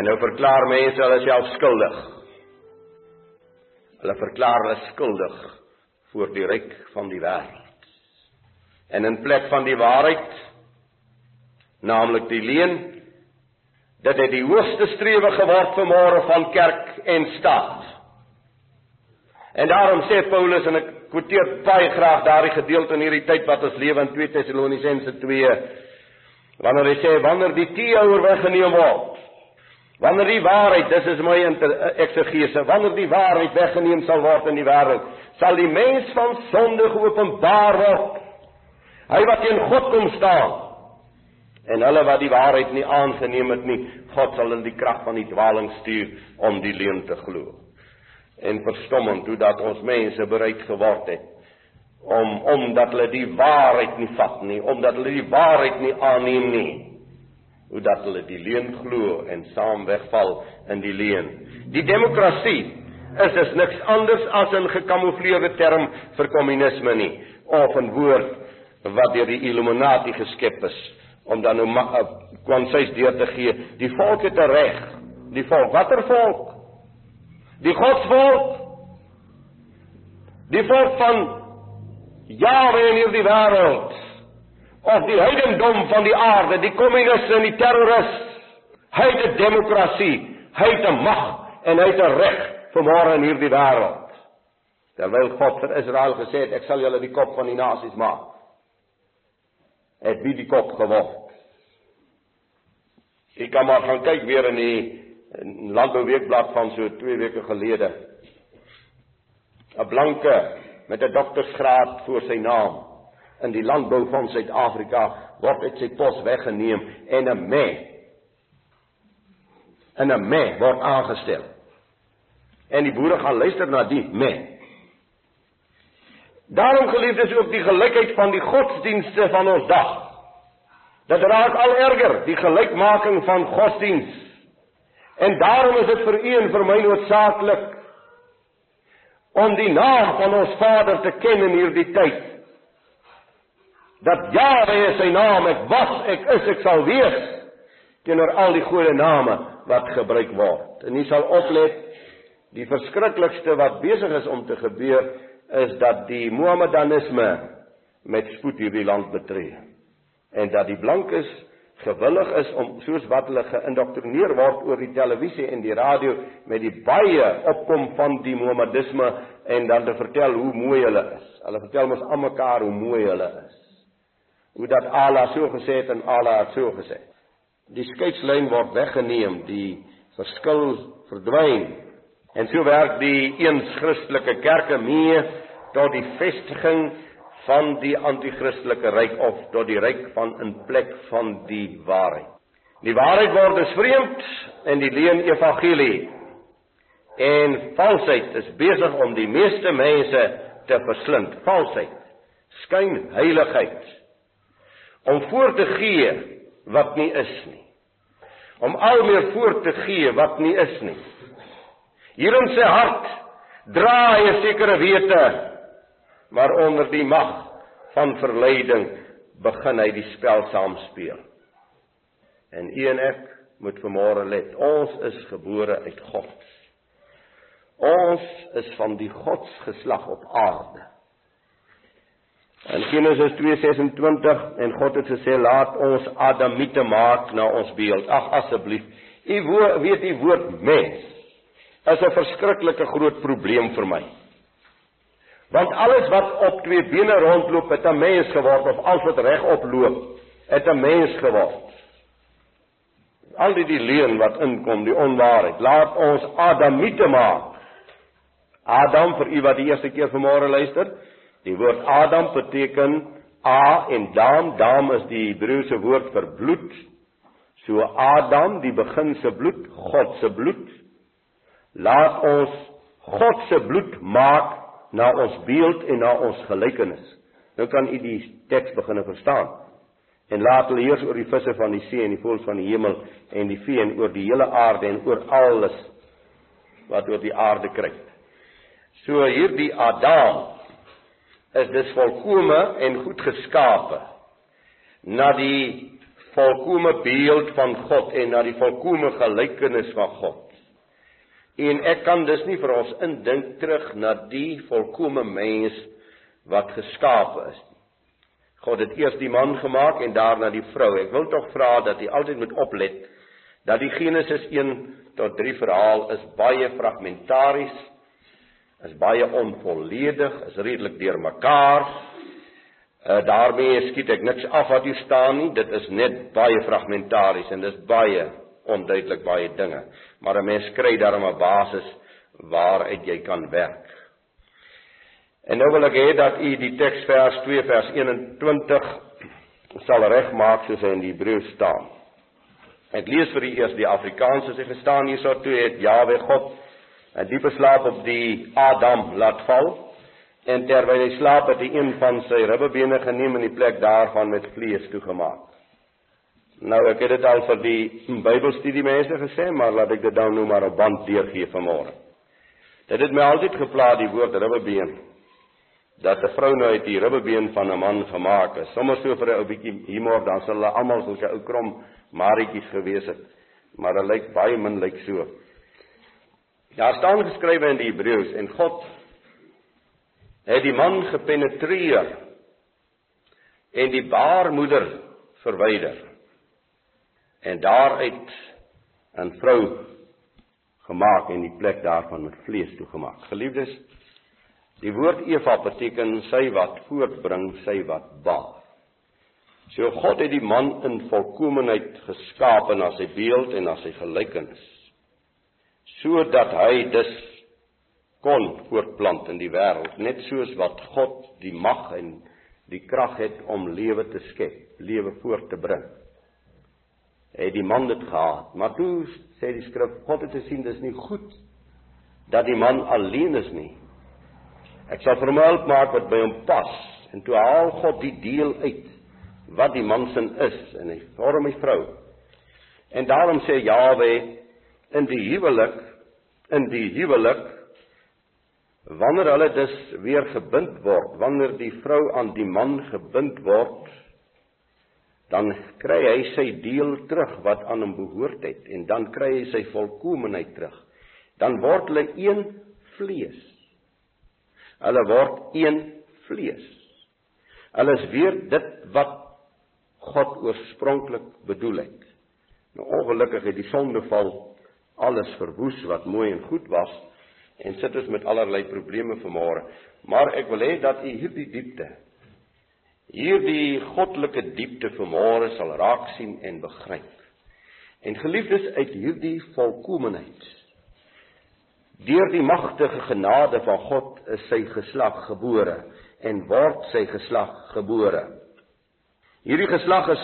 En nou verklaar mense hulle self skuldig. Hulle verklaar hulle skuldig voor die ryk van die wêreld. En in plek van die waarheid, naamlik die leuen, dat dit die hoogste strewe geword vanmôre van kerk en staat. En daarom sê Paulus en ek kwoteer baie graag daardie gedeelte in hierdie tyd wat ons lewe in 2 Tessalonisense 2 wanneer hy sê wanneer die teeouer weggeneem word Wanneer die waarheid, dis is my eksegese, wanneer die waarheid weggeneem sal word in die wêreld, sal die mens van sonde geopenbaar word. Hy wat teen God kom staan. En hulle wat die waarheid nie aangeneem het nie, God sal in die krag van die dwaling stuur om die leuen te glo. En verstommend hoe dat ons mense bereid geword het om omdat hulle die waarheid nie vat nie, omdat hulle die waarheid nie aanneem nie hoe dat hulle die leuen glo en saam wegval in die leuen. Die demokrasie is dus niks anders as 'n gekamoufleerde term vir kommunisme nie of 'n woord wat deur die Illuminati geskep is om dan nou kwansies deur te gee. Die volk het 'n reg. Die volk, watter volk? Die godsvolk. Die volk van Jahwe in hierdie wêreld of die heidendom van die aarde, die kommuniste en die terrorist. Hy het 'n demokrasie, hy het 'n mag en hy het 'n reg vir môre in hierdie wêreld. Terwyl God vir Israel gesê het, ek sal julle die kop van die nasies maak. Het wie die kop geword. Ek kan maar gaan kyk weer in die landbouweekblad van so 2 weke gelede. 'n Blanke met 'n doktorsgraad voor sy naam in die landbou van Suid-Afrika word uit sy pos weggeneem en 'n me en 'n me word aangestel. En die boere gaan luister na die me. Daarom geliefdes ook die gelykheid van die godsdienste van ons dag. Dit raak al erger, die gelykmaking van godsdiens. En daarom is dit vir u en vir my noodsaaklik om die naam van ons Vader te ken in hierdie tyd dat Jahwe is sy naam, ek was, ek is, ek sal wees teenoor al die goeie name wat gebruik word. En jy sal oplet die verskriklikste wat besig is om te gebeur is dat die Mohammedanisme met spoed hierdie land betree en dat die blankes gewillig is om soos wat hulle geïndoktrineer word oor die televisie en die radio met die baie opkom van die Mohammedisme en dan te vertel hoe mooi hulle is. Hulle vertel mos almekaar hoe mooi hulle is hoe dat Allah so gesê het en Allah het so gesê. Die skeidslyn word weggeneem, die verskil verdwyn. En so werk die eens Christelike kerke mee tot die vestiging van die anti-kristelike ryk of tot die ryk van in plek van die waarheid. Die waarheid word dus vreemd en die leuen evangelie. En valsheid is besig om die meeste mense te verslind. Valsheid, skynheiligheid om voor te gee wat nie is nie. Om al meer voor te gee wat nie is nie. Hier in sy hart dra hy 'n sekere wete, maar onder die mag van verleiding begin hy die spel saam speel. En u en ek moet vanmôre let, ons is gebore uit God. Ons is van die godsgeslag op aarde. In Genesis 2:26 en God het gesê laat ons Adamiete maak na ons beeld. Ag asseblief. U weet die woord mens is 'n verskriklike groot probleem vir my. Want alles wat op twee bene rondloop het 'n mens geword of alles wat regop loop het 'n mens geword. Al die die leuen wat inkom, die onwaarheid, laat ons Adamiete maak. Adam vir u wat die eerste keer vanmôre luister, Die woord Adam beteken A en Dam, Dam is die Hebreëse woord vir bloed. So Adam, die begin se bloed, God se bloed. Laat ons God se bloed maak na ons beeld en na ons gelykenis. Nou kan u die teks begin verstaan. En laat hulle heers oor die visse van die see en die voëls van die hemel en die vee en oor die hele aarde en oor alles wat oor die aarde kruip. So hierdie Adam is dis volkome en goed geskape na die volkomme beeld van God en na die volkomme gelykenis van God. En ek kan dus nie vir ons indink terug na die volkomme mens wat geskape is nie. God het eers die man gemaak en daarna die vrou. Ek wil tog vra dat jy altyd moet oplet dat die Genesis 1 tot 3 verhaal is baie fragmentaries, is baie onvolledig, is redelik deurmekaar. Uh daarmee skiet ek niks af wat hier staan nie. Dit is net baie fragmentaries en dis baie onduidelik baie dinge. Maar 'n mens kry daarom 'n basis waaruit jy kan werk. En nou wil ek hê dat u die teksvers 2 vers 21 sal regmaak soos hy in die Hebreë staan. Ek lees vir u eers die Afrikaans as hy gestaan hierso toe het Jawe God 'n diepe slaap op die Adam laat val en terwyl hy slaap het hy een van sy ribbebene geneem en die plek daarvan met vlees toegemaak. Nou ek het dit al vir die Bybelstudie mense gesê, maar laat ek dit dan nou maar op band deurgee vanmôre. Dit het my altyd gepla die woord ribbebeen dat 'n vrou nou uit die ribbebeen van 'n man gemaak is. Sommige so vir 'n ou bietjie humor, dan sal hulle almal so 'n ou krom marietjies gewees het. Maar hulle lyk baie min lyk so. Daar staan geskrywe in die Hebreëus en God het die man gepenetreer en die baarmoeder verwyder en daaruit 'n vrou gemaak en die plek daarvan met vlees toegemaak. Geliefdes, die woord Eva beteken sy wat voortbring, sy wat baar. So God het die man in volkomeenheid geskaap na sy beeld en na sy gelykenis. Sodat hy dus kon voortplant in die wêreld, net soos wat God die mag en die krag het om lewe te skep, lewe voort te bring het die man dit gehad. Maar toe sê die skrif God het gesien dis nie goed dat die man alleen is nie. Ek sal vir hom help maak wat by hom pas. En toe haal God die deel uit wat die man sin is en hy vorm 'n vrou. En daarom sê Jawe in die huwelik in die huwelik wanneer hulle dus weer gebind word, wanneer die vrou aan die man gebind word, dan kry hy sy deel terug wat aan hom behoort het en dan kry hy sy volkomeenheid terug. Dan word hulle een vlees. Hulle word een vlees. Hulle is weer dit wat God oorspronklik bedoel het. Nou ongelukkig het die sondeval alles verwoes wat mooi en goed was en sit ons met allerlei probleme vanmôre. Maar ek wil hê dat u hierdie diepte hierdie goddelike diepte vanmôre sal raak sien en begryp. En geliefdes uit hierdie volkomeenheid deur die magtige genade van God is sy geslag gebore en word sy geslag gebore. Hierdie geslag is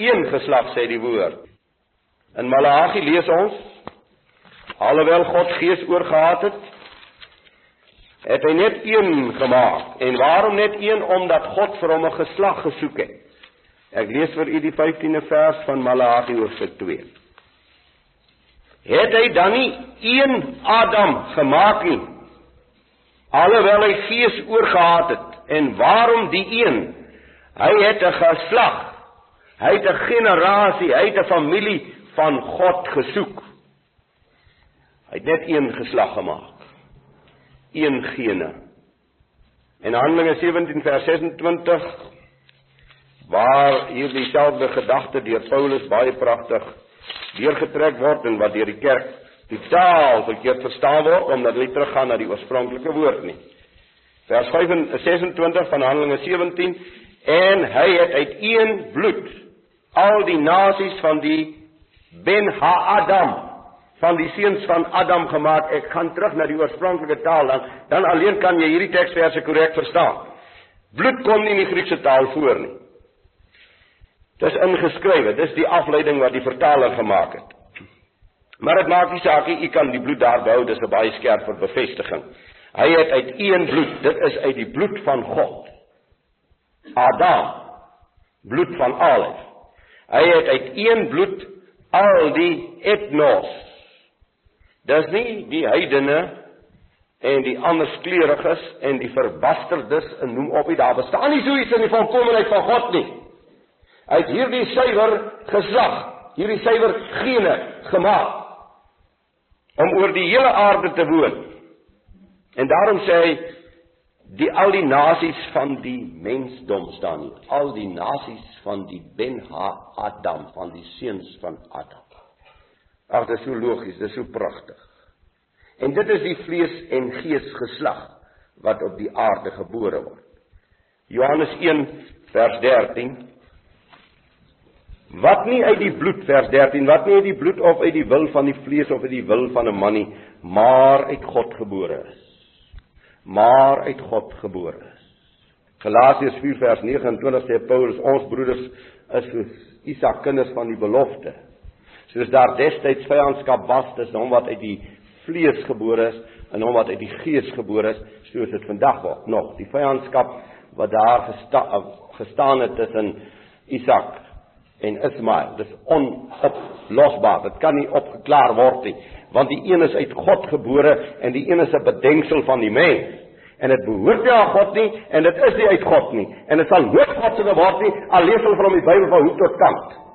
een geslag sê die woord. In Maleagi lees ons alhoewel God gees oorgehad het het hy net een gemaak. En waarom net een? Omdat God vir hom 'n geslag gesoek het. Ek lees vir u die 15de vers van Malagi hoofstuk 2. Het hy dan nie een Adam gemaak nie? Alhoewel hy gees oorgehad het. En waarom die een? Hy het 'n geslag. Hy het 'n generasie, hy het 'n familie van God gesoek. Hy het net een geslag gemaak een gene. En Handelinge 17 vers 26 waar hier dieselfde gedagte deur Paulus baie pragtig deurgetrek word en wat deur die kerk totaal verkeerd verstaan word omdat hulle teruggaan na die oorspronklike woord nie. Vers 26 van Handelinge 17 en hy het uit een bloed al die nasies van die Ben Ha-Adam van die seuns van Adam gemaak. Ek gaan terug na die oorspronklike taal dan dan alleen kan jy hierdie teksverse korrek verstaan. Bloed kom nie in die Griekse taal voor nie. Dis ingeskrywe. Dis die afleiding wat die vertaler gemaak het. Maar dit maak nie saak nie, u kan die bloed daar behou, dis 'n baie skerper bevestiging. Hy het uit een bloed, dit is uit die bloed van God. Adam, bloed van Alef. Hy het uit een bloed al die etnos Dis nie die heidene en die ander skleuriges en die verbasterdes en noem op nie daar bestaan nie so iets in die volkomeenheid van God nie. Hy het hierdie suiwer geslag, hierdie suiwer gene gemaak om oor die hele aarde te woon. En daarom sê hy die al die nasies van die mensdom staan hier. Al die nasies van die Ben Ha Adam, van die seuns van Adam. Ag, dit is so logies, dit is so pragtig. En dit is die vlees en gees geslag wat op die aarde gebore word. Johannes 1 vers 13 Wat nie uit die bloed vers 13 wat nie uit die bloed of uit die wil van die vlees of uit die wil van 'n man nie, maar uit God gebore is. Maar uit God gebore is. Galasiërs 4 vers 29 sê Paulus ons broeders is soos Isak kinders van die belofte. Soos daar destyds vyandskap was tussen hom wat uit die vlees gebore is en hom wat uit die gees gebore is, soos dit vandag word nog. Die vyandskap wat daar gesta gestaan het tussen Isak en Ismael. Dis onoplosbaar. Dit kan nie opgeklaar word nie, want die een is uit God gebore en die een is 'n bedenksel van die mens. En dit behoort nie aan God nie en dit is nie uit God nie. En dit sal nooit God se word nie al lees hulle van die Bybel van hoek tot kant.